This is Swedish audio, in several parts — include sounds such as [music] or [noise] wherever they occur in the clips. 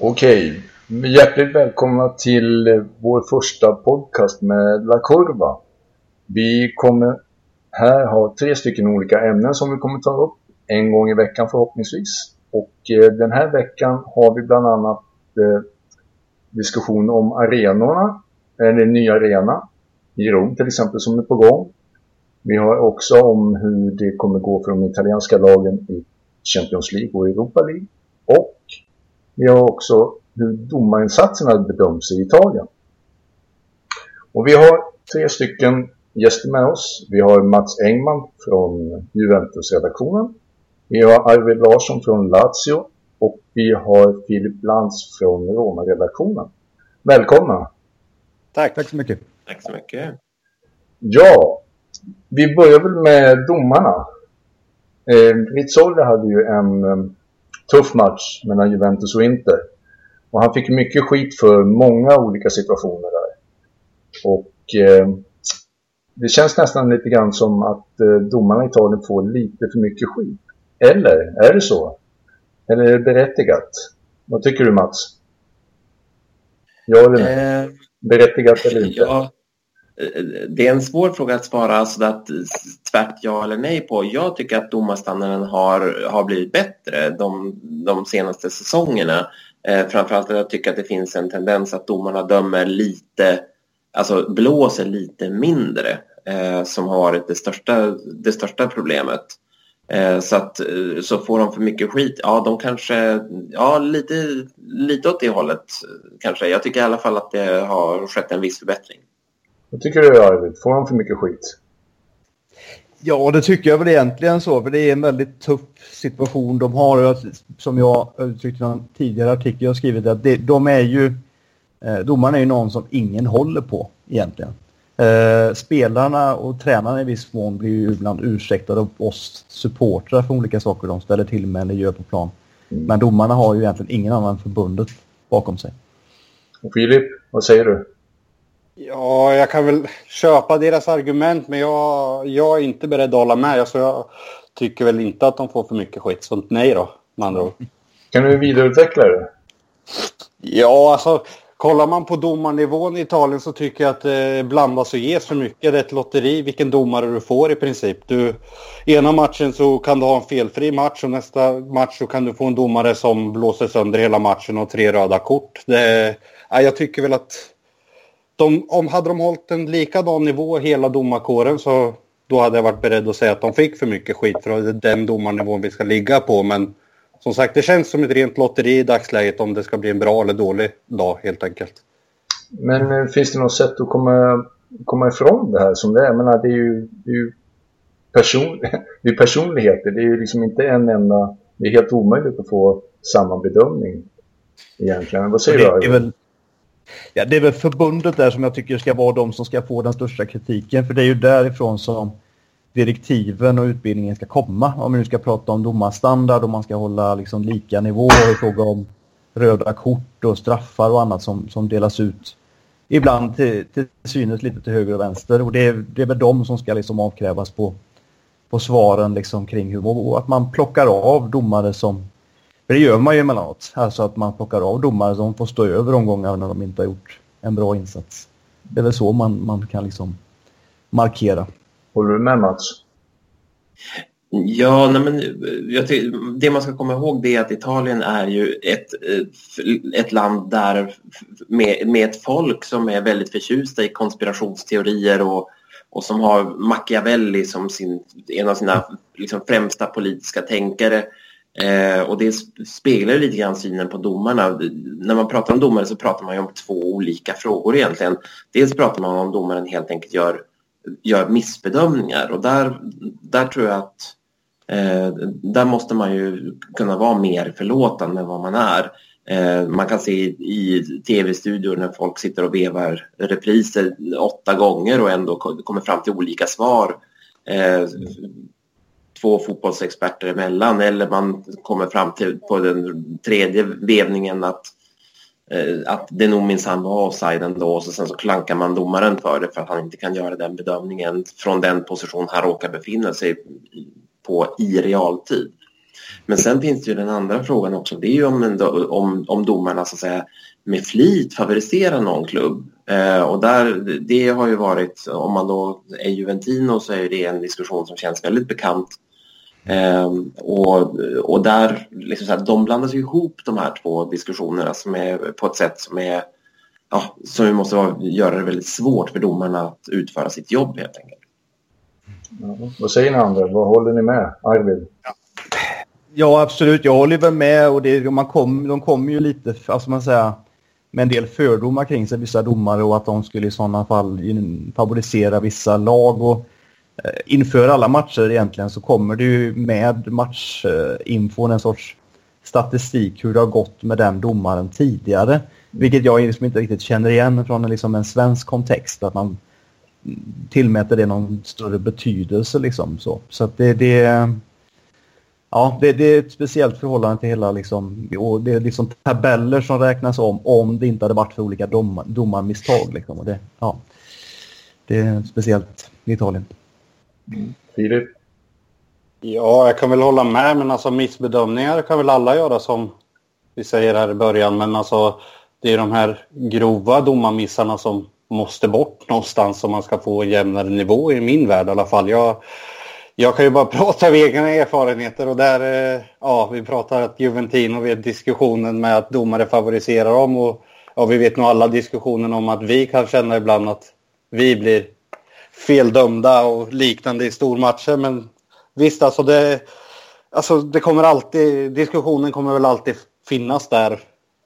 Okej, hjärtligt välkomna till eh, vår första podcast med La Curva. Vi kommer här ha tre stycken olika ämnen som vi kommer ta upp en gång i veckan förhoppningsvis. Och eh, den här veckan har vi bland annat eh, diskussion om arenorna, eller en ny arena i Rom till exempel som är på gång. Vi har också om hur det kommer gå för de italienska lagen i Champions League och Europa League. Och vi har också hur domarinsatserna bedöms i Italien. Och vi har tre stycken gäster med oss. Vi har Mats Engman från Juventus-redaktionen. Vi har Arvid Larsson från Lazio och vi har Filip Lantz från Roma-redaktionen. Välkomna! Tack. Tack så mycket. Tack så mycket. Ja, vi börjar väl med domarna. Eh, Rizzoli hade ju en um, tuff match mellan Juventus och Inter. Och han fick mycket skit för många olika situationer där. Och eh, det känns nästan lite grann som att eh, domarna i Italien får lite för mycket skit. Eller, är det så? Eller är det berättigat? Vad tycker du Mats? Ja eller nej? Eh, berättigat eller inte? Ja, det är en svår fråga att svara så att tvärt ja eller nej på. Jag tycker att domarstandarden har, har blivit bättre de, de senaste säsongerna. Eh, framförallt att jag tycker att det finns en tendens att domarna dömer lite, alltså blåser lite mindre eh, som har varit det största, det största problemet. Eh, så, att, eh, så får de för mycket skit, ja de kanske, ja lite, lite åt det hållet eh, kanske. Jag tycker i alla fall att det har skett en viss förbättring. Vad tycker du Arvid? Får de för mycket skit? Ja, det tycker jag väl egentligen så. För det är en väldigt tuff situation de har. Som jag uttryckte i en tidigare artikel jag skrivit. Att det, de är ju... Eh, domarna är ju någon som ingen håller på egentligen. Eh, spelarna och tränarna i viss mån blir ju ibland ursäktade av oss supportrar för olika saker de ställer till med eller gör på plan. Mm. Men domarna har ju egentligen ingen annan förbundet bakom sig. Och Filip, vad säger du? Ja, jag kan väl köpa deras argument, men jag, jag är inte beredd att hålla med. Alltså, jag tycker väl inte att de får för mycket skit. Så nej då, med andra ord. Kan du vidareutveckla det? Ja, alltså kollar man på domarnivån i Italien så tycker jag att det blandas och ges för mycket. Det är ett lotteri vilken domare du får i princip. Du, ena matchen så kan du ha en felfri match och nästa match så kan du få en domare som blåser sönder hela matchen och tre röda kort. Det, ja, jag tycker väl att de, om hade de hållit en likadan nivå hela domarkåren så då hade jag varit beredd att säga att de fick för mycket skit för det är den domarnivån vi ska ligga på. Men som sagt, det känns som ett rent lotteri i dagsläget om det ska bli en bra eller dålig dag helt enkelt. Men eh, finns det något sätt att komma, komma ifrån det här som det är? Jag menar, det är ju, det är ju person, [laughs] det är personligheter. Det är ju liksom inte en enda... Det är helt omöjligt att få samma bedömning egentligen. Vad säger du? Ja, det är väl förbundet där som jag tycker ska vara de som ska få den största kritiken. För det är ju därifrån som direktiven och utbildningen ska komma. Om vi nu ska prata om domarstandard och man ska hålla liksom lika nivå i fråga om röda kort och straffar och annat som, som delas ut. Ibland till, till synes lite till höger och vänster. Och det är, det är väl de som ska liksom avkrävas på, på svaren liksom kring hur och att man plockar av domare som för det gör man ju emellanåt. Alltså att man plockar av domare som får stå över omgångar när de inte har gjort en bra insats. Det är väl så man, man kan liksom markera. Håller du med Mats? Ja, nej men, jag det man ska komma ihåg är att Italien är ju ett, ett land där med, med ett folk som är väldigt förtjusta i konspirationsteorier och, och som har Machiavelli som sin, en av sina liksom, främsta politiska tänkare Eh, och det speglar lite grann synen på domarna. När man pratar om domare så pratar man ju om två olika frågor egentligen. Dels pratar man om domaren helt enkelt gör, gör missbedömningar och där, där tror jag att eh, där måste man ju kunna vara mer förlåtande än vad man är. Eh, man kan se i, i tv-studior när folk sitter och vevar repriser åtta gånger och ändå kommer fram till olika svar. Eh, två fotbollsexperter emellan eller man kommer fram till på den tredje vevningen att, eh, att det nog minsann var offside ändå och så sen så klankar man domaren för det för att han inte kan göra den bedömningen från den position han råkar befinna sig på i realtid. Men sen finns det ju den andra frågan också. Det är ju om, om, om domarna så att säga med flit favoriserar någon klubb. Eh, och där, det har ju varit, om man då är Juventino så är det en diskussion som känns väldigt bekant. Eh, och, och där, liksom så här, de blandas ju ihop de här två diskussionerna som är på ett sätt som är ja, som måste göra det väldigt svårt för domarna att utföra sitt jobb helt enkelt. Ja, vad säger ni andra? Vad håller ni med? Arvid? Ja. ja, absolut. Jag håller väl med. Och det, man kom, de kommer ju lite, alltså man säger, med en del fördomar kring sig, vissa domare, och att de skulle i sådana fall favorisera vissa lag. Och, eh, Eh, inför alla matcher egentligen så kommer det ju med matchinfon en sorts statistik hur det har gått med den domaren tidigare. Vilket jag liksom inte riktigt känner igen från en, liksom en svensk kontext. Att man tillmäter det någon större betydelse. Liksom, så så att det, det, ja, det, det är ett speciellt förhållande till hela... Liksom, och det är liksom tabeller som räknas om om det inte hade varit för olika dom, domarmisstag. Liksom, och det, ja, det är speciellt i Italien. Filip? Ja, jag kan väl hålla med, men alltså missbedömningar kan väl alla göra som vi säger här i början. Men alltså det är de här grova domarmissarna som måste bort någonstans om man ska få en jämnare nivå i min värld i alla fall. Jag, jag kan ju bara [laughs] prata av egna erfarenheter och där, eh, ja, vi pratar att Juventino vid diskussionen med att domare favoriserar dem och ja, vi vet nog alla diskussionen om att vi kan känna ibland att vi blir feldömda och liknande i stormatcher. Men visst, alltså det, alltså det kommer alltid, diskussionen kommer väl alltid finnas där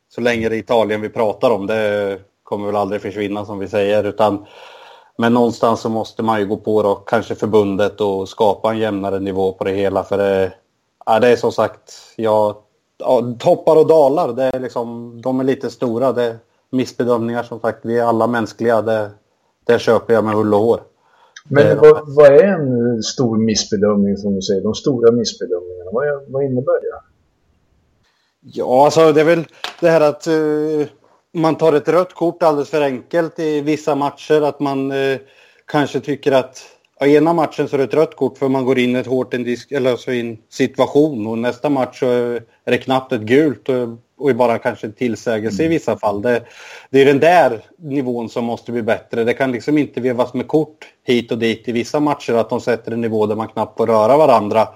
så länge det är Italien vi pratar om. Det kommer väl aldrig försvinna som vi säger. Utan, men någonstans så måste man ju gå på då, kanske förbundet och skapa en jämnare nivå på det hela. För det, ja, det är som sagt, ja, toppar och dalar. Det är liksom, de är lite stora. Det är missbedömningar som sagt. Vi är alla mänskliga. Det, det köper jag med hull och hår. Men vad, vad, är en stor missbedömning som du säger? De stora missbedömningarna, vad, är, vad innebär det? Ja, alltså det är väl det här att uh, man tar ett rött kort alldeles för enkelt i vissa matcher. Att man uh, kanske tycker att ja, ena matchen så är det ett rött kort för man går in i ett hårt en disk, eller alltså en situation och nästa match så är det knappt ett gult och, och bara kanske en tillsägelse mm. i vissa fall. Det, det är den där nivån som måste bli bättre. Det kan liksom inte vevas med kort hit och dit i vissa matcher att de sätter en nivå där man knappt får röra varandra.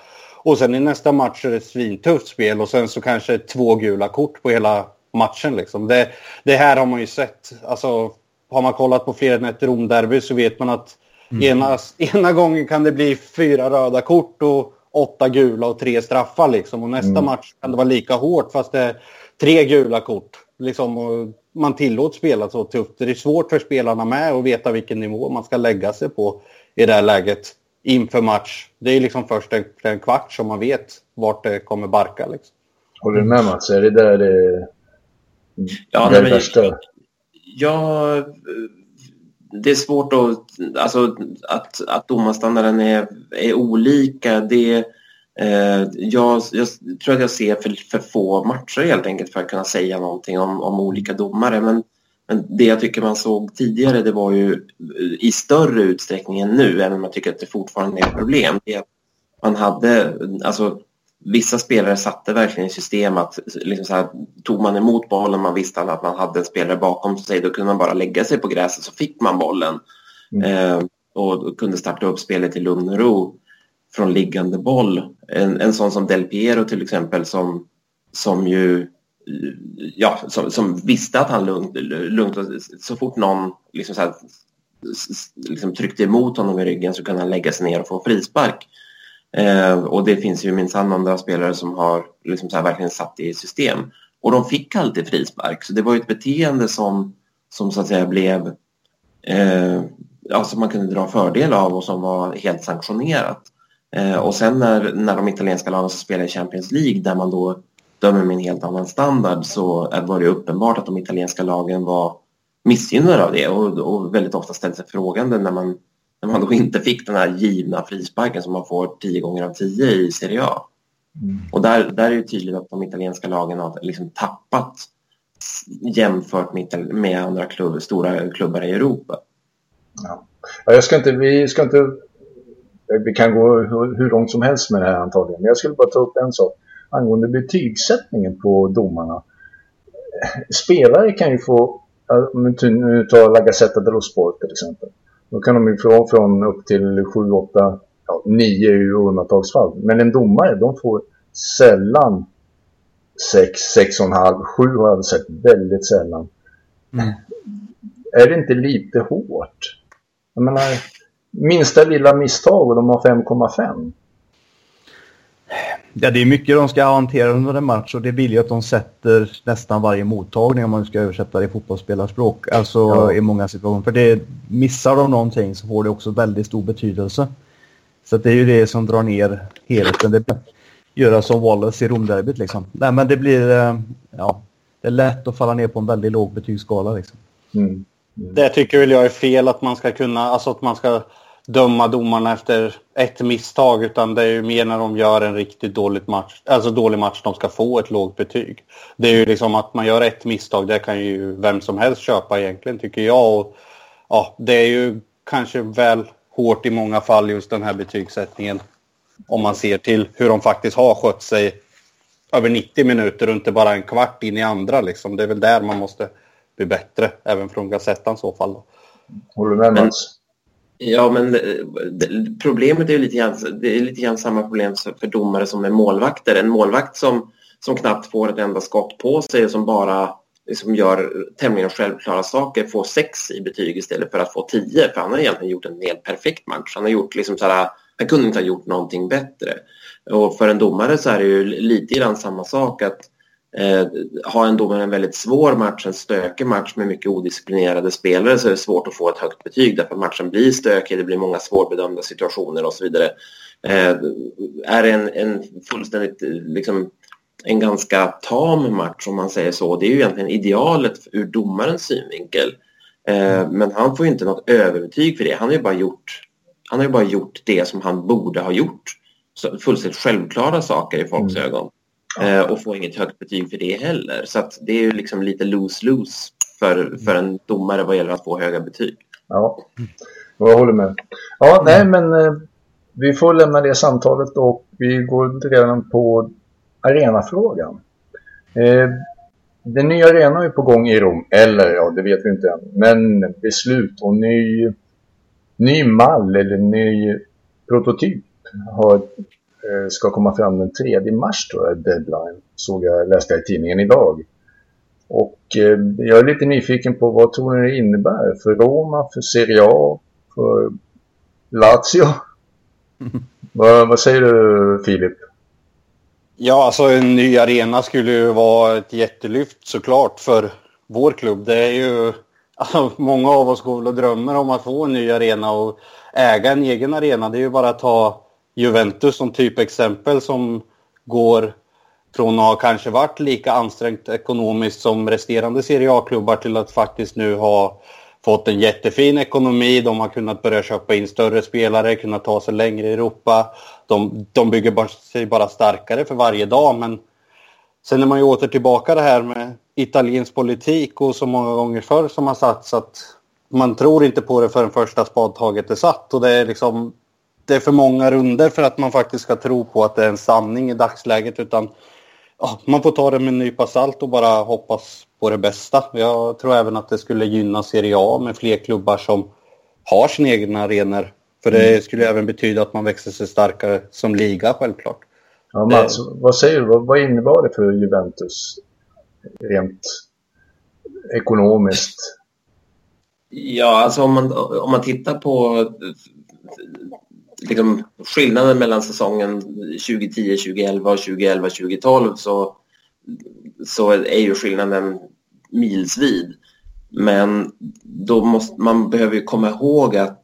Och sen i nästa match är det ett svintufft spel och sen så kanske två gula kort på hela matchen. Liksom. Det, det här har man ju sett. Alltså, har man kollat på fler än ett Romderby så vet man att mm. ena, ena gången kan det bli fyra röda kort och åtta gula och tre straffar. Liksom. Och nästa mm. match kan det vara lika hårt fast det är tre gula kort. Liksom, och man tillåts spela så tufft. Det är svårt för spelarna med att veta vilken nivå man ska lägga sig på i det här läget inför match. Det är liksom först en, en kvart som man vet vart det kommer barka. Liksom. Håller du med Mats? Är det där det, ja, det nej, värsta? Ja, det är svårt att... Alltså, att, att domarstandarden är, är olika. Det, eh, jag, jag, tror att jag ser för, för få matcher helt enkelt för att kunna säga någonting om, om olika domare. Men men det jag tycker man såg tidigare det var ju i större utsträckning än nu, även om jag tycker att det fortfarande är ett problem, det är att man hade, alltså vissa spelare satte verkligen i system att liksom så här, tog man emot bollen, man visste att man hade en spelare bakom sig, då kunde man bara lägga sig på gräset så fick man bollen. Mm. Eh, och kunde starta upp spelet i lugn och ro från liggande boll. En, en sån som Del Piero till exempel som, som ju ja, som, som, visste att han lugnt, lugnt så fort någon liksom så här, liksom tryckte emot honom i ryggen så kunde han lägga sig ner och få frispark. Eh, och det finns ju minsann andra spelare som har liksom så här verkligen satt det i system. Och de fick alltid frispark, så det var ju ett beteende som, som så att säga blev eh, ja, som man kunde dra fördel av och som var helt sanktionerat. Eh, och sen när, när de italienska lagen spelade i Champions League där man då dömer med en helt annan standard så var det uppenbart att de italienska lagen var missgynnade av det och, och väldigt ofta ställde sig frågande när man, när man då inte fick den här givna frisparken som man får tio gånger av tio i Serie A. Mm. Och där, där är det tydligt att de italienska lagen har liksom tappat jämfört med, med andra klubb, stora klubbar i Europa. Ja. Jag ska inte, vi ska inte, vi kan gå hur, hur långt som helst med det här antagligen, men jag skulle bara ta upp en sak. angående betygssättningen på domarna. Spelare kan ju få, om vi tar Lagazzetta dello Sport till exempel. Då kan de ju få från upp till 7, 8, ja, 9 i undantagsfall. Men en domare, de får sällan 6, 6,5, 7 har jag sett väldigt sällan. Mm. Är det inte lite hårt? Jag menar, minsta lilla misstag och de har 5,5. Ja, det är mycket de ska hantera under en match och det vill ju att de sätter nästan varje mottagning om man ska översätta det i fotbollsspelarspråk. Alltså ja. i många situationer. För det, missar de någonting så får det också väldigt stor betydelse. Så det är ju det som drar ner helheten. Det göra som Wallace i Romderbyt liksom. Nej men det blir, eh, ja, det är lätt att falla ner på en väldigt låg betygsskala liksom. Mm. Mm. Det tycker väl jag är fel att man ska kunna, alltså att man ska döma domarna efter ett misstag utan det är ju mer när de gör en riktigt dålig match, alltså dålig match de ska få ett lågt betyg. Det är ju liksom att man gör ett misstag, det kan ju vem som helst köpa egentligen tycker jag. Och, ja, det är ju kanske väl hårt i många fall just den här betygssättningen. Om man ser till hur de faktiskt har skött sig över 90 minuter och inte bara en kvart in i andra. Liksom. Det är väl där man måste bli bättre, även från Gazettan i så fall. Håller du med Mats? Ja, men eh, problemet är ju lite grann, det är lite grann samma problem för domare som med målvakter. En målvakt som, som knappt får ett enda skott på sig och som bara liksom gör tämligen självklara saker får sex i betyg istället för att få tio. För han har egentligen gjort en helt perfekt match. Han har gjort liksom så här, han kunde inte ha gjort någonting bättre. Och för en domare så är det ju lite grann samma sak att eh, ha en domare en väldigt svår match, en stökig match med mycket odisciplinerade spelare så är det svårt att få ett högt betyg därför att matchen blir stökig, det blir många svårbedömda situationer och så vidare. Eh, är det en, en fullständigt liksom, en ganska tam match om man säger så. Det är ju egentligen idealet ur domarens synvinkel. Eh, men han får ju inte något överbetyg för det. Han har ju bara gjort, han har bara gjort det som han borde ha gjort. Så fullständigt självklara saker i folks mm. ögon. Eh, och får inget högt betyg för det heller. Så det är ju liksom lite lose-lose för, för en domare vad gäller att få höga betyg. Ja, jag håller med. Ja, nej men eh, vi får lämna det samtalet och vi går redan på arenafrågan. Eh, den nya arenan är på gång i Rom, eller ja, det vet vi inte än. Men beslut och ny, ny mall eller ny prototyp har, ska komma fram den 3 mars tror jag, deadline. Såg jag, läste jag i tidningen idag. Och eh, jag är lite nyfiken på vad tror ni det innebär för Roma, för Serie A, för Lazio? [laughs] vad, vad säger du Filip? Ja, alltså en ny arena skulle ju vara ett jättelyft såklart för vår klubb. Det är ju, alltså, många av oss går väl och drömmer om att få en ny arena och äga en egen arena. Det är ju bara att ta Juventus som typexempel som går från att ha kanske varit lika ansträngt ekonomiskt som resterande Serie A-klubbar till att faktiskt nu ha fått en jättefin ekonomi. De har kunnat börja köpa in större spelare, kunnat ta sig längre i Europa. De, de bygger sig bara starkare för varje dag. Men sen är man ju åter tillbaka det här med italiensk politik och så många gånger förr som har sagts att man tror inte på det förrän första spadtaget är satt. Och det är liksom det är för många runder för att man faktiskt ska tro på att det är en sanning i dagsläget. Utan ja, man får ta det med en nypa salt och bara hoppas på det bästa. Jag tror även att det skulle gynna Serie A med fler klubbar som har sina egna arenor. För det mm. skulle även betyda att man växer sig starkare som liga självklart. Ja, Mats, eh. vad säger du? Vad, vad innebar det för Juventus rent ekonomiskt? Ja, alltså om man, om man tittar på liksom, skillnaden mellan säsongen 2010, 2011 och 2011, 2012 så, så är ju skillnaden milsvid. Men då måste, man behöver ju komma ihåg att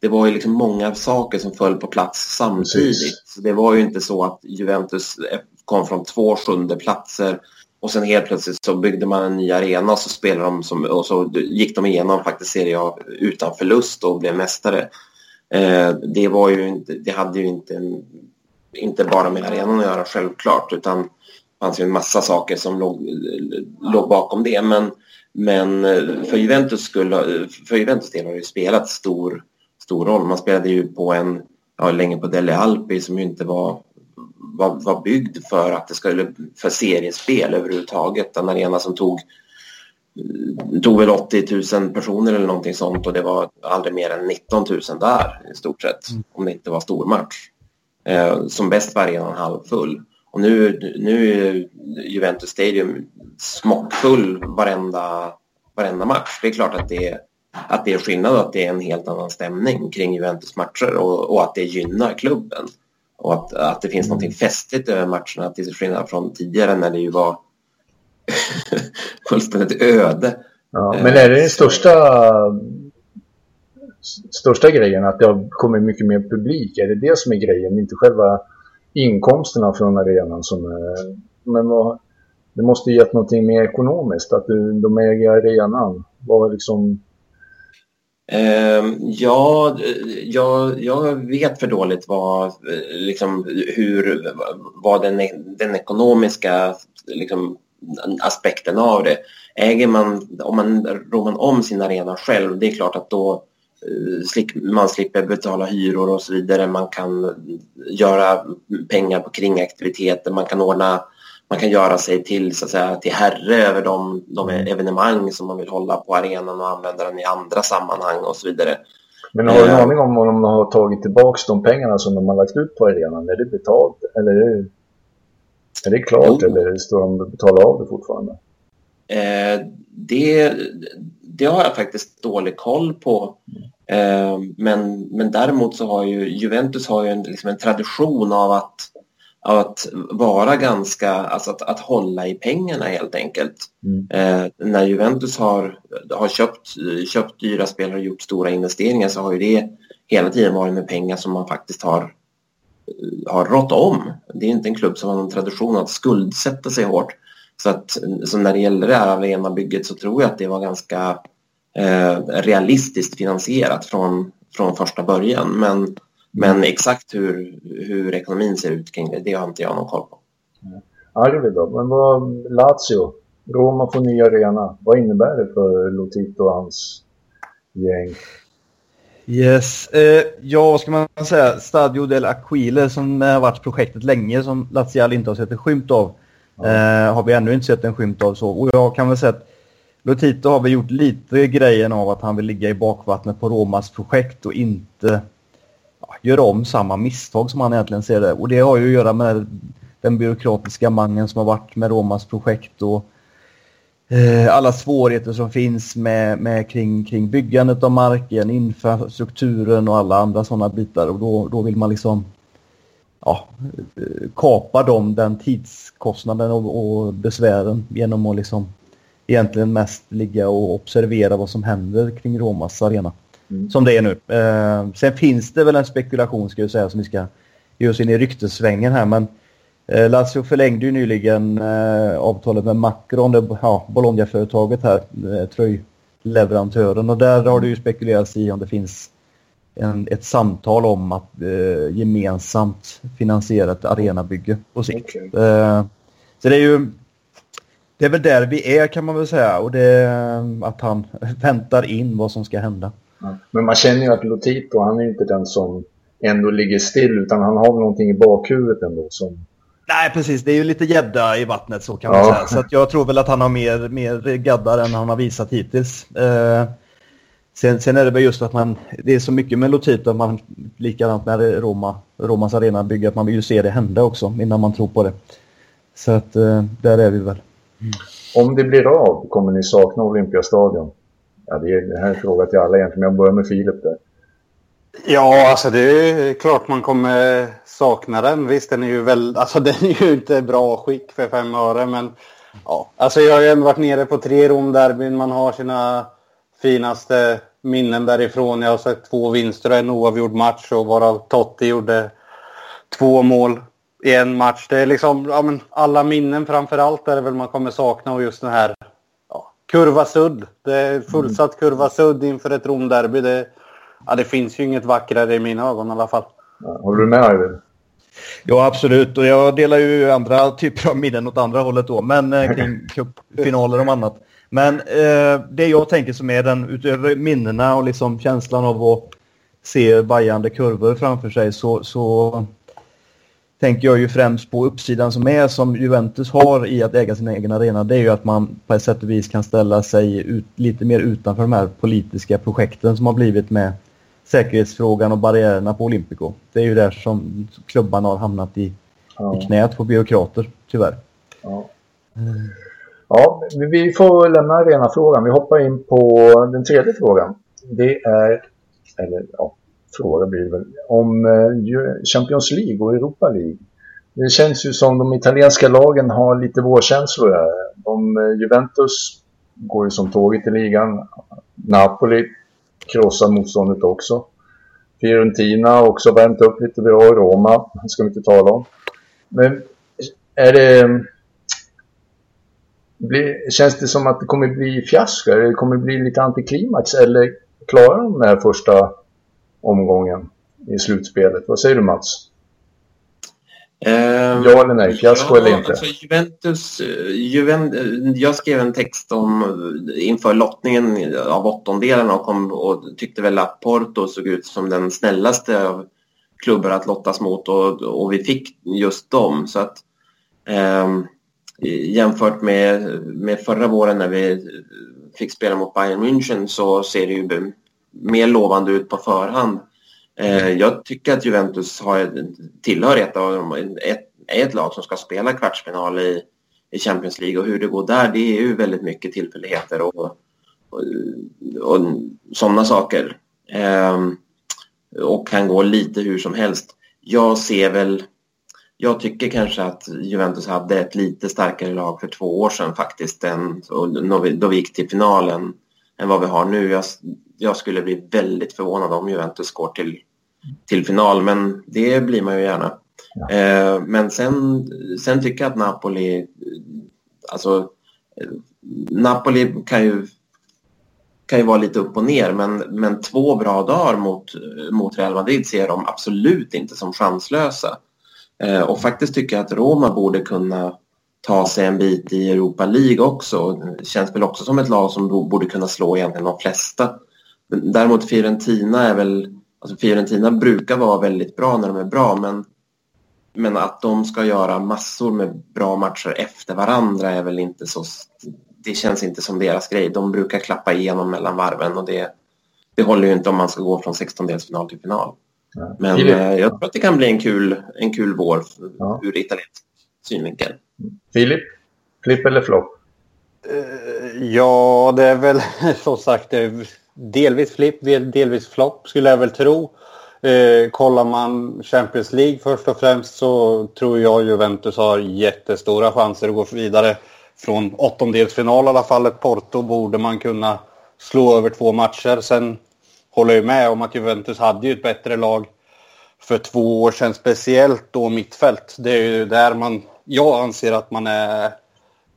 det var ju liksom många saker som föll på plats samtidigt. Så det var ju inte så att Juventus kom från två sjunde platser och sen helt plötsligt så byggde man en ny arena och så spelade de som, och så gick de igenom faktiskt Serie A utan förlust och blev mästare. Eh, det, var ju inte, det hade ju inte, inte bara med arenan att göra självklart utan det fanns ju en massa saker som låg, låg bakom det. Men, men eh, för, Juventus skulle, för Juventus del har det ju spelat stor, stor roll. Man spelade ju på en, ja, länge på Delle Alpi som ju inte var, var, var byggd för att det skulle för seriespel överhuvudtaget. En arena som tog tog väl 80 000 personer eller någonting sånt och det var aldrig mer än 19 000 där i stort sett. Mm. Om det inte var stormatch. Eh, som bäst var arenan halvfull. Och nu, nu är Juventus Stadium smockfull varenda, varenda match. Det är klart att det, att det är skillnad att det är en helt annan stämning kring Juventus matcher och, och att det gynnar klubben. Och att, att det finns mm. något festligt över matcherna till skillnad från tidigare när det ju var [laughs] fullständigt öde. Ja, men är det den största, största grejen att det har kommit mycket mer publik? Är det det som är grejen? Inte själva inkomsterna från arenan som är... Men vad, det måste ju gett någonting mer ekonomiskt, att de äger arenan. Vad liksom... Uh, ja, jag, jag vet för dåligt vad, liksom, hur, vad den, den ekonomiska liksom, aspekten av det. Äger man, om man rår man om sin arena själv, det är klart att då eh, man slipper betala hyror och så vidare. Man kan göra pengar på kringaktiviteter, man kan ordna man kan göra sig till, så att säga, till herre över de, de mm. evenemang som man vill hålla på arenan och använda den i andra sammanhang och så vidare. Men har du en eh. aning om om de har tagit tillbaka de pengarna som de har lagt ut på arenan? Är det betalt? Eller är det... Är det klart jo. eller står de och betalar av det fortfarande? Eh, det, det har jag faktiskt dålig koll på. Eh, men, men däremot så har ju Juventus har ju en, liksom en tradition av att, av att vara ganska, alltså att, att hålla i pengarna helt enkelt. Mm. Eh, när Juventus har, har köpt, köpt dyra spelare och gjort stora investeringar så har ju det hela tiden varit med pengar som man faktiskt har har rått om. Det är inte en klubb som har någon tradition att skuldsätta sig hårt. Så, att, så när det gäller det här arenabygget så tror jag att det var ganska eh, realistiskt finansierat från, från första början. Men, men exakt hur, hur ekonomin ser ut kring det, det har inte jag någon koll på. Arvid då. Men vad Lazio, Roma får ny arena. Vad innebär det för Lotito och hans gäng? Yes. Eh, ja, vad ska man säga? Stadio del Aquile som har varit projektet länge som Lazial inte har sett en skymt av. Eh, har vi ännu inte sett en skymt av så. Och jag kan väl säga att Lotito har väl gjort lite grejen av att han vill ligga i bakvattnet på Romas projekt och inte ja, göra om samma misstag som han egentligen ser det. Och det har ju att göra med den byråkratiska mangen som har varit med Romas projekt och alla svårigheter som finns med, med kring, kring byggandet av marken, infrastrukturen och alla andra sådana bitar. Och då, då vill man liksom ja, eh, kapa dem, den tidskostnaden och, och besvären genom att liksom egentligen mest ligga och observera vad som händer kring Romas arena. Mm. Som det är nu. Eh, sen finns det väl en spekulation ska jag säga som vi ska ge oss in i ryktessvängen här men Eh, Lazio förlängde ju nyligen eh, avtalet med Macron, det, ja, Bologna-företaget här, eh, tröjleverantören. Och där har det ju spekulerats i om det finns en, ett samtal om att eh, gemensamt finansiera ett arenabygge på sikt. Okay. Eh, så det är ju det är väl där vi är kan man väl säga och det är att han [laughs] väntar in vad som ska hända. Ja. Men man känner ju att Lotito, han är inte den som ändå ligger still utan han har någonting i bakhuvudet ändå som Nej, precis. Det är ju lite gädda i vattnet så kan man säga. Så att jag tror väl att han har mer, mer gaddar än han har visat hittills. Eh, sen, sen är det väl just att man, det är så mycket med Lotito, man, likadant med Roma, Romas arena bygger, att man vill ju se det hända också innan man tror på det. Så att eh, där är vi väl. Mm. Om det blir av, kommer ni sakna Olympiastadion? Ja, det, är, det här är en fråga till alla egentligen, men jag börjar med Filip där. Ja, alltså det är klart man kommer sakna den. Visst, den är ju väl, alltså [laughs] den är ju inte bra skick för fem öre, men ja. Alltså jag har ju ändå varit nere på tre Romderbyn. Man har sina finaste minnen därifrån. Jag har sett två vinster och en oavgjord match och varav Totti gjorde två mål i en match. Det är liksom, ja men alla minnen framför allt är det väl man kommer sakna och just den här ja, kurva sudd. Det är fullsatt kurva sudd inför ett Romderby. Det ja, det finns ju inget vackrare i mina ögon i alla fall. Ja, håller du med Arvid? Ja, absolut. Och jag delar ju andra typer av minnen åt andra hållet då, men eh, kring [laughs] cupfinaler och annat. Men eh, det jag tänker som är den, utöver minnena och liksom känslan av att se bajande kurvor framför sig, så, så tänker jag ju främst på uppsidan som är som Juventus har i att äga sin egen arena. Det är ju att man på ett sätt och vis kan ställa sig ut, lite mer utanför de här politiska projekten som har blivit med säkerhetsfrågan och barriärerna på Olympico. Det är ju där som klubbarna har hamnat i, ja. i knät på byråkrater, tyvärr. Ja. ja, vi får lämna arenafrågan. Vi hoppar in på den tredje frågan. Det är, eller ja, fråga blir väl, om eh, Champions League och Europa League. Det känns ju som de italienska lagen har lite vårkänslor här. De, eh, Juventus går ju som tåget i ligan. Napoli krossa motståndet också. Fiorentina har också värmt upp lite bra. Roma ska vi inte tala om. Men är det... Blir, känns det som att det kommer bli fiasko? Eller det kommer bli lite antiklimax? Eller klarar de den här första omgången i slutspelet? Vad säger du Mats? Um, ja eller nej? Fiasko ja, eller inte? Alltså Juventus, eh, Juventus, jag skrev en text om eh, inför lottningen av åttondelarna och, kom, och tyckte väl att Porto såg ut som den snällaste av klubbar att lottas mot och, och vi fick just dem. Så att, um, jämfört med, med förra våren när vi fick spela mot Bayern München så ser det ju mer lovande ut på förhand. Eh, jag tycker att Juventus har, tillhör ett av ett, ett lag som ska spela kvartsfinal i, i Champions League och hur det går där det är ju väldigt mycket tillfälligheter och, och, och sådana saker. Ehm, och kan gå lite hur som helst. Jag ser väl, jag tycker kanske att Juventus hade ett lite starkare lag för två år sedan faktiskt, än, då, vi, då vi gick till finalen än vad vi har nu. Jag, jag skulle bli väldigt förvånad om Juventus går till, till final, men det blir man ju gärna. Ja. Eh, men sen, sen tycker jag att Napoli, alltså Napoli kan ju, kan ju vara lite upp och ner, men, men två bra dagar mot, mot Real Madrid ser de absolut inte som chanslösa. Eh, och faktiskt tycker jag att Roma borde kunna ta sig en bit i Europa League också. Känns väl också som ett lag som borde kunna slå egentligen de flesta. Däremot Fiorentina är väl, alltså Fiorentina brukar vara väldigt bra när de är bra men, men att de ska göra massor med bra matcher efter varandra är väl inte så, det känns inte som deras grej. De brukar klappa igenom mellan varven och det, det håller ju inte om man ska gå från 16-delsfinal till final. Ja. Men eh, jag tror att det kan bli en kul, en kul vår ja. ur italiensk synvinkel. Filip, flipp eller flopp? Uh, ja, det är väl [laughs] som sagt det delvis flipp, delvis flopp skulle jag väl tro. Eh, kollar man Champions League först och främst så tror jag Juventus har jättestora chanser att gå vidare. Från åttondelsfinal i alla fall, ett Porto borde man kunna slå över två matcher. Sen håller jag med om att Juventus hade ju ett bättre lag för två år sedan, speciellt då mittfält. Det är ju där man jag anser att man är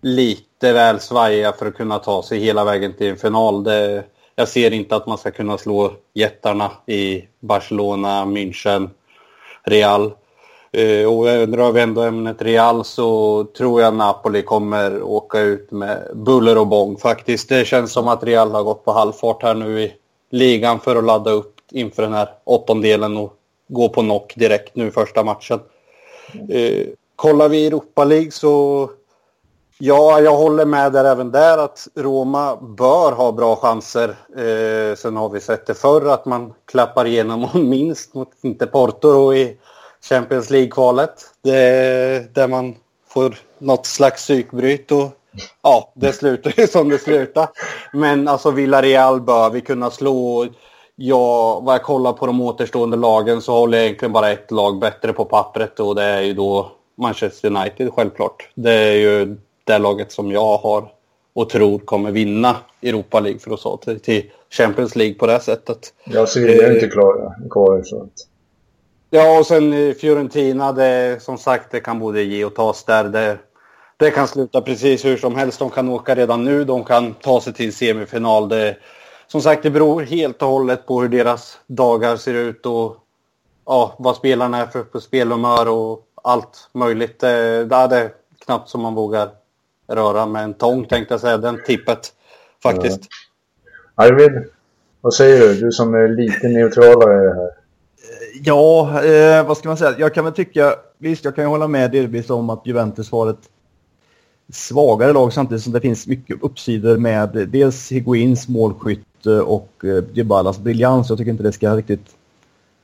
lite väl svajiga för att kunna ta sig hela vägen till en final. Det, jag ser inte att man ska kunna slå jättarna i Barcelona, München, Real. Eh, och drar vi ändå ämnet Real så tror jag Napoli kommer åka ut med buller och bång faktiskt. Det känns som att Real har gått på halvfart här nu i ligan för att ladda upp inför den här åttondelen och gå på knock direkt nu första matchen. Eh, Kollar vi Europa League så ja, jag håller med där även där att Roma bör ha bra chanser. Eh, sen har vi sett det förr att man klappar igenom [laughs] minst mot, inte Porto då, i Champions League-kvalet. Där man får något slags psykbryt och ja, det slutar ju [laughs] som det slutar. Men alltså Villarreal bör vi kunna slå. Ja, vad jag kollar på de återstående lagen så håller jag egentligen bara ett lag bättre på pappret och det är ju då Manchester United självklart. Det är ju det laget som jag har och tror kommer vinna Europa League för att ta till, till Champions League på det sättet. Ja, Sevilla är inte klara. kvar så att... Ja, och sen Fiorentina, det, som sagt, det kan både ge och tas där. Det, det kan sluta precis hur som helst. De kan åka redan nu, de kan ta sig till semifinal. Det, som sagt, det beror helt och hållet på hur deras dagar ser ut och ja, vad spelarna är för på spelhumör och allt möjligt. Det är knappt som man vågar röra med en tång tänkte jag säga, den tippet faktiskt. Ja. Arvid, vad säger du? Du som är lite neutralare här. Ja, eh, vad ska man säga? Jag kan väl tycka, visst jag kan ju hålla med delvis om att Juventus var ett svagare lag samtidigt som det finns mycket uppsidor med dels Higuins målskytte och eh, Dybalas briljans. Jag tycker inte det ska riktigt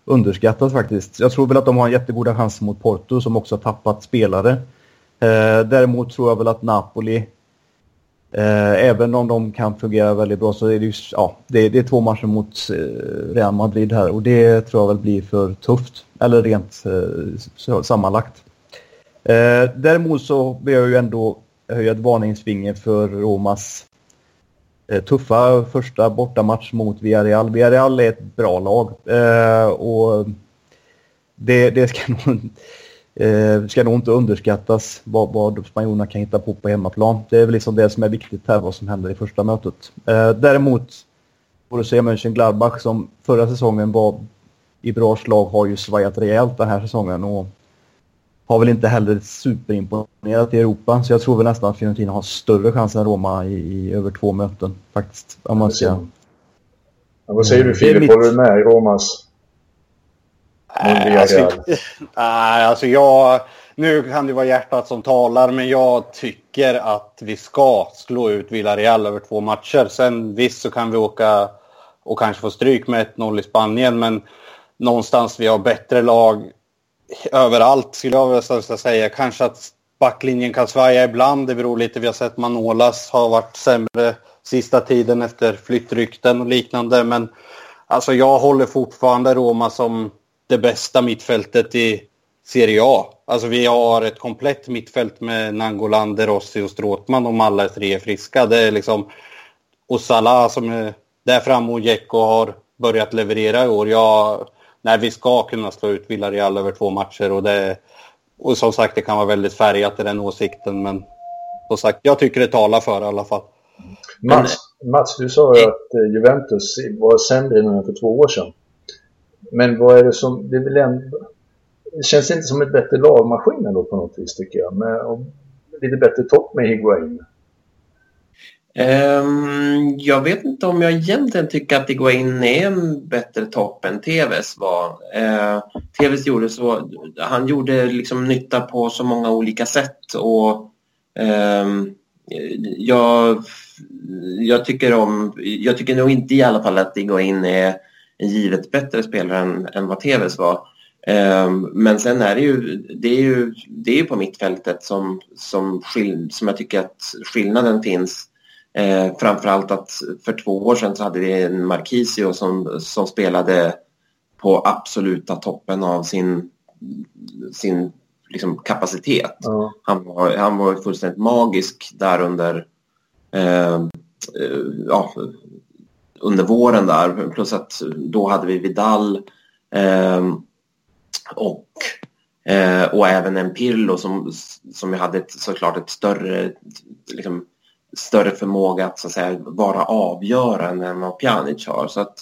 underskattas faktiskt. Jag tror väl att de har en jättegoda chanser mot Porto som också har tappat spelare. Eh, däremot tror jag väl att Napoli, eh, även om de kan fungera väldigt bra så är det ju, ja, det, det är två matcher mot eh, Real Madrid här och det tror jag väl blir för tufft. Eller rent eh, sammanlagt. Eh, däremot så vill jag ju ändå höja ett varningsfinger för Romas eh, tuffa första bortamatch mot Villarreal. Villarreal är ett bra lag eh, och det, det ska, [laughs] nog, eh, ska nog inte underskattas vad, vad spanjorerna kan hitta på på hemmaplan. Det är väl liksom det som är viktigt här, vad som händer i första mötet. Däremot Borussia Mönchengladbach som förra säsongen var i bra slag har ju svajat rejält den här säsongen och har väl inte heller superimponerat i Europa. Så jag tror väl nästan att Fiorentina har större chans än Roma i, i över två möten faktiskt. Om man ska... Ja, vad säger du Filip? Håller du med i Romas? Nej, alltså, nej, alltså jag... Nu kan det vara hjärtat som talar, men jag tycker att vi ska slå ut Villarreal över två matcher. Sen visst så kan vi åka och kanske få stryk med 1-0 i Spanien, men någonstans vi har bättre lag överallt skulle jag vilja säga. Kanske att backlinjen kan svaja ibland. Det beror lite. Vi har sett Manolas har varit sämre sista tiden efter flyttrykten och liknande. Men alltså jag håller fortfarande Roma som det bästa mittfältet i Serie A. Alltså vi har ett komplett mittfält med Nangolan, Rossi och Stråtman om alla tre är friska. Det är liksom... Och Salah som är där framme och Dzeko har börjat leverera i år. Jag, när vi ska kunna slå ut Villarreal över två matcher. Och, det, och som sagt, det kan vara väldigt färgat i den åsikten. Men som sagt, jag tycker det talar för i alla fall. Mats, Mats du sa ju att eh, Juventus var sämre än för två år sedan. Men vad är det som... Det, vill ändå, det känns inte som ett bättre lagmaskin ändå på något vis tycker jag. Med, lite bättre topp med Higuain. Um, jag vet inte om jag egentligen tycker att Higuain är en bättre topp än Tevez var. Uh, Tevez gjorde så, han gjorde liksom nytta på så många olika sätt och um, jag, jag tycker om, jag tycker nog inte i alla fall att Higuain är en givet bättre spelare än, än vad Tevez var. Um, men sen är det ju, det är ju, det är på mittfältet som, som, skill, som jag tycker att skillnaden finns Eh, framförallt att för två år sedan så hade vi en Marquisio som, som spelade på absoluta toppen av sin, sin liksom, kapacitet. Mm. Han, var, han var fullständigt magisk där under, eh, eh, ja, under våren där. Plus att då hade vi Vidal eh, och, eh, och även en Pirlo som, som hade ett, såklart ett större liksom, större förmåga att, så att säga, vara avgörande än vad Pjanic har. Så att,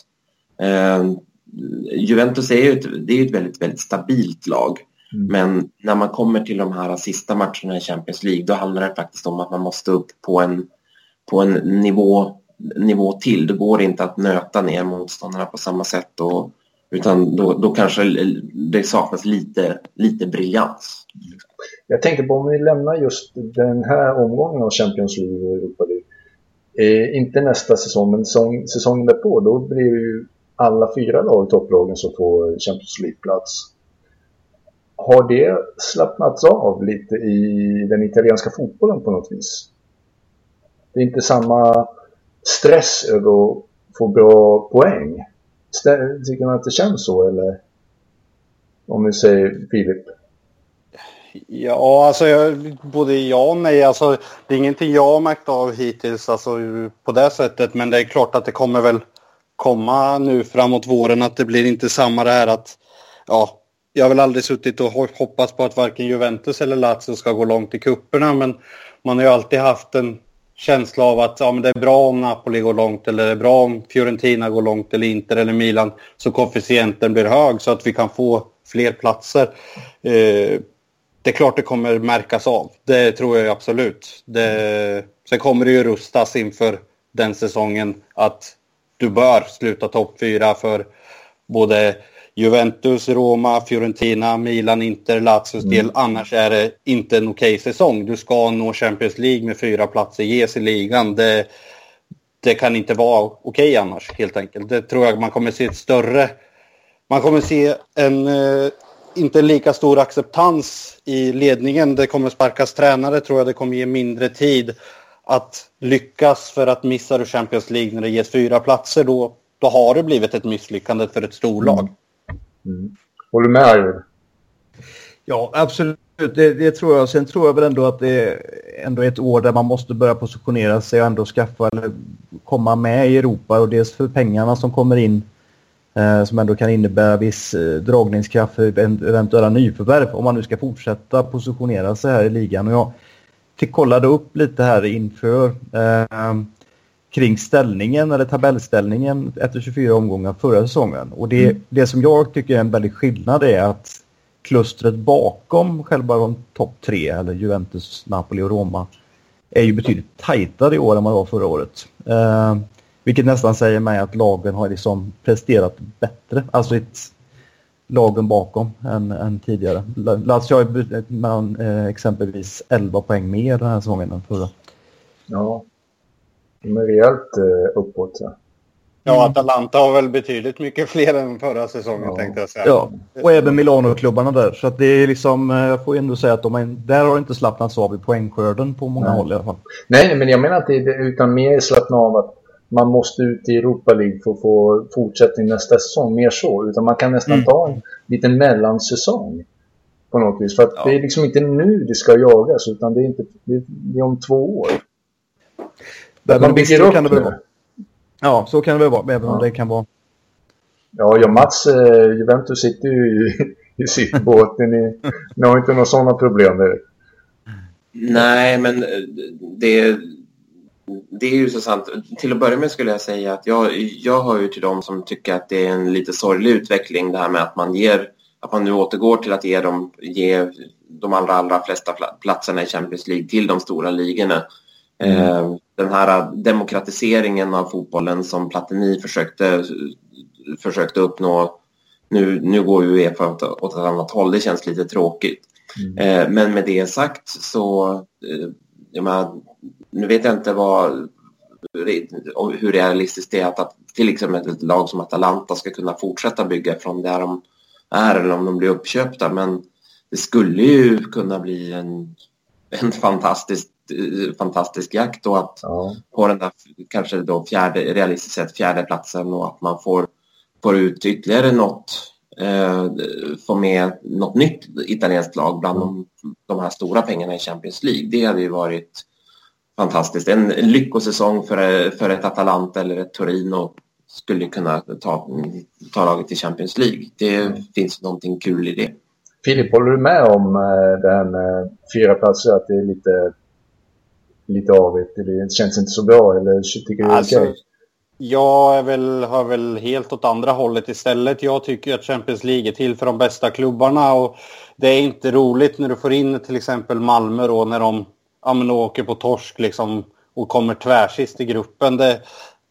eh, Juventus är ju ett, det är ett väldigt, väldigt stabilt lag. Mm. Men när man kommer till de här sista matcherna i Champions League då handlar det faktiskt om att man måste upp på en, på en nivå, nivå till. Det går inte att nöta ner motståndarna på samma sätt. Och, utan då, då kanske det saknas lite, lite briljans. Jag tänkte på om vi lämnar just den här omgången av Champions League och Europa League. Eh, inte nästa säsong, men säsong, säsongen därpå. Då blir det ju alla fyra lag, topplagen, som får Champions League-plats. Har det slappnats av lite i den italienska fotbollen på något vis? Det är inte samma stress över att få bra poäng. Tycker man att det känns så, eller? Om vi säger Filip. Ja, alltså jag, både ja och nej. Alltså, det är ingenting jag har märkt av hittills alltså, på det sättet. Men det är klart att det kommer väl komma nu framåt våren att det blir inte samma det här att ja, jag har väl aldrig suttit och hoppats på att varken Juventus eller Lazio ska gå långt i kupperna men man har ju alltid haft en känsla av att ja, men det är bra om Napoli går långt eller det är bra om Fiorentina går långt eller Inter eller Milan så koefficienten blir hög så att vi kan få fler platser. Eh, det är klart det kommer märkas av. Det tror jag absolut. Det, sen kommer det ju rustas inför den säsongen att du bör sluta topp fyra för både Juventus, Roma, Fiorentina, Milan, Inter, Lazios del. Mm. Annars är det inte en okej okay säsong. Du ska nå Champions League med fyra platser, ges i ligan. Det, det kan inte vara okej okay annars helt enkelt. Det tror jag man kommer se ett större... Man kommer se en... Eh, inte lika stor acceptans i ledningen. Det kommer sparkas tränare tror jag. Det kommer ge mindre tid att lyckas för att missar du Champions League när det ges fyra platser då, då har det blivit ett misslyckande för ett storlag. Mm. Mm. Håller du med Arvid? Ja, absolut. Det, det, tror jag. Sen tror jag väl ändå att det är ändå ett år där man måste börja positionera sig och ändå skaffa eller komma med i Europa. Och dels för pengarna som kommer in eh, som ändå kan innebära viss eh, dragningskraft för eventuella nyförvärv om man nu ska fortsätta positionera sig här i ligan. Och jag kollade upp lite här inför eh, kring ställningen eller tabellställningen efter 24 omgångar förra säsongen. Och det, mm. det som jag tycker är en väldig skillnad är att klustret bakom själva de topp tre, eller Juventus, Napoli och Roma, är ju betydligt tajtare i år än vad det var förra året. Eh, vilket nästan säger mig att lagen har liksom presterat bättre. Alltså ett lagen bakom än, än tidigare. Lazio har eh, exempelvis 11 poäng mer den här säsongen än förra. Ja, de är rejält eh, uppåt. Ja. Ja, Atalanta har väl betydligt mycket fler än förra säsongen ja. tänkte jag säga. Ja, och även Milano-klubbarna där. Så att det är liksom, eh, jag får ändå säga att de är, där har det inte slappnats av i poängskörden på många Nej. håll i alla fall. Nej, men jag menar inte det, utan mer slappna av att man måste ut i Europa League för att få fortsättning nästa säsong. Mer så. Utan man kan nästan mm. ta en liten mellansäsong. På något vis. För att ja. det är liksom inte nu det ska jagas utan det är, inte, det är om två år. Där man bygger upp kan det väl Ja, så kan det väl vara. Även om det kan vara... Ja, jag Mats, eh, Juventus sitter ju i, i sitt båt. Ni, ni har inte några sådana problem där. Nej, men eh, det, det är ju så sant. Till att börja med skulle jag säga att jag, jag hör ju till dem som tycker att det är en lite sorglig utveckling det här med att man ger att man nu återgår till att ge dem, ge de allra, allra flesta platserna i Champions League till de stora ligorna. Mm. Eh, den här demokratiseringen av fotbollen som Platini försökte, försökte uppnå. Nu, nu går ju Uefa åt, ett annat håll, det känns lite tråkigt. Mm. Eh, men med det sagt så, eh, menar, nu vet jag inte vad, hur realistiskt det är att, att till exempel ett lag som Atalanta ska kunna fortsätta bygga från där de är eller om de blir uppköpta. Men det skulle ju kunna bli en, en fantastisk, fantastisk jakt och att ja. på den där kanske då fjärde, realistiskt sett fjärde platsen och att man får, får ut ytterligare något, eh, få med något nytt italienskt lag bland de, de här stora pengarna i Champions League. Det hade ju varit fantastiskt. En lyckosäsong för, för ett Atalanta eller ett Torino skulle kunna ta, ta laget till Champions League. Det mm. finns någonting kul i det. Filip, håller du med om eh, här med fyra platser, att det är lite, lite avigt? Det känns inte så bra, eller tycker du det är alltså, okej? Jag är väl, har väl helt åt andra hållet istället. Jag tycker att Champions League är till för de bästa klubbarna och det är inte roligt när du får in till exempel Malmö då när de ja, men åker på torsk liksom och kommer tvärsist i gruppen. Det,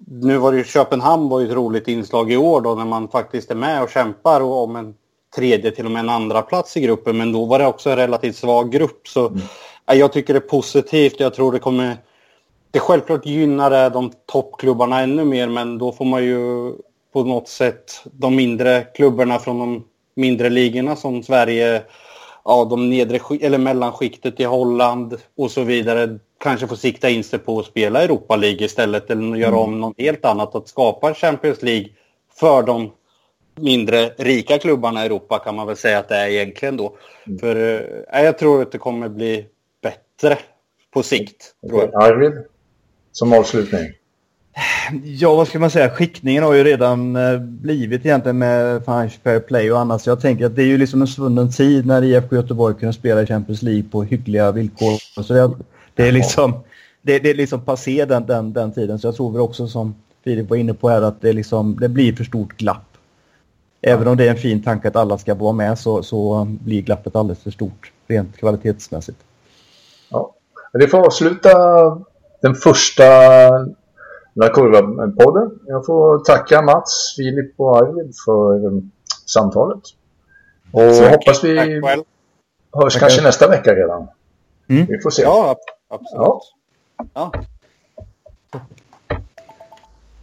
nu var det ju Köpenhamn var ju ett roligt inslag i år då när man faktiskt är med och kämpar och om en tredje till och med en andra plats i gruppen. Men då var det också en relativt svag grupp. Så mm. Jag tycker det är positivt. Jag tror det kommer... Det självklart gynnar det de toppklubbarna ännu mer men då får man ju på något sätt de mindre klubbarna från de mindre ligorna som Sverige, ja, de nedre eller mellanskiktet i Holland och så vidare kanske får sikta in sig på att spela Europa League istället eller göra mm. om något helt annat. Att skapa Champions League för de mindre rika klubbarna i Europa kan man väl säga att det är egentligen då. Mm. För eh, jag tror att det kommer bli bättre på sikt. Okay. Arvid, som avslutning. Ja, vad ska man säga? Skickningen har ju redan eh, blivit egentligen med Financial Fair Play och annat. Så jag tänker att det är ju liksom en svunnen tid när IFK Göteborg kunde spela i Champions League på hyggliga villkor. Så det, det är liksom, det, det är liksom passé den, den, den tiden. Så jag tror väl också som Filip var inne på här att det, liksom, det blir för stort glapp. Även om det är en fin tanke att alla ska vara med så, så blir glappet alldeles för stort rent kvalitetsmässigt. Ja. Det får avsluta den första La Curva-podden. Jag får tacka Mats, Filip och Arvid för samtalet. Och Tack. hoppas vi Tack hörs Tackar. kanske nästa vecka redan. Mm. Vi får se. Ja, absolut. Ja. Ja.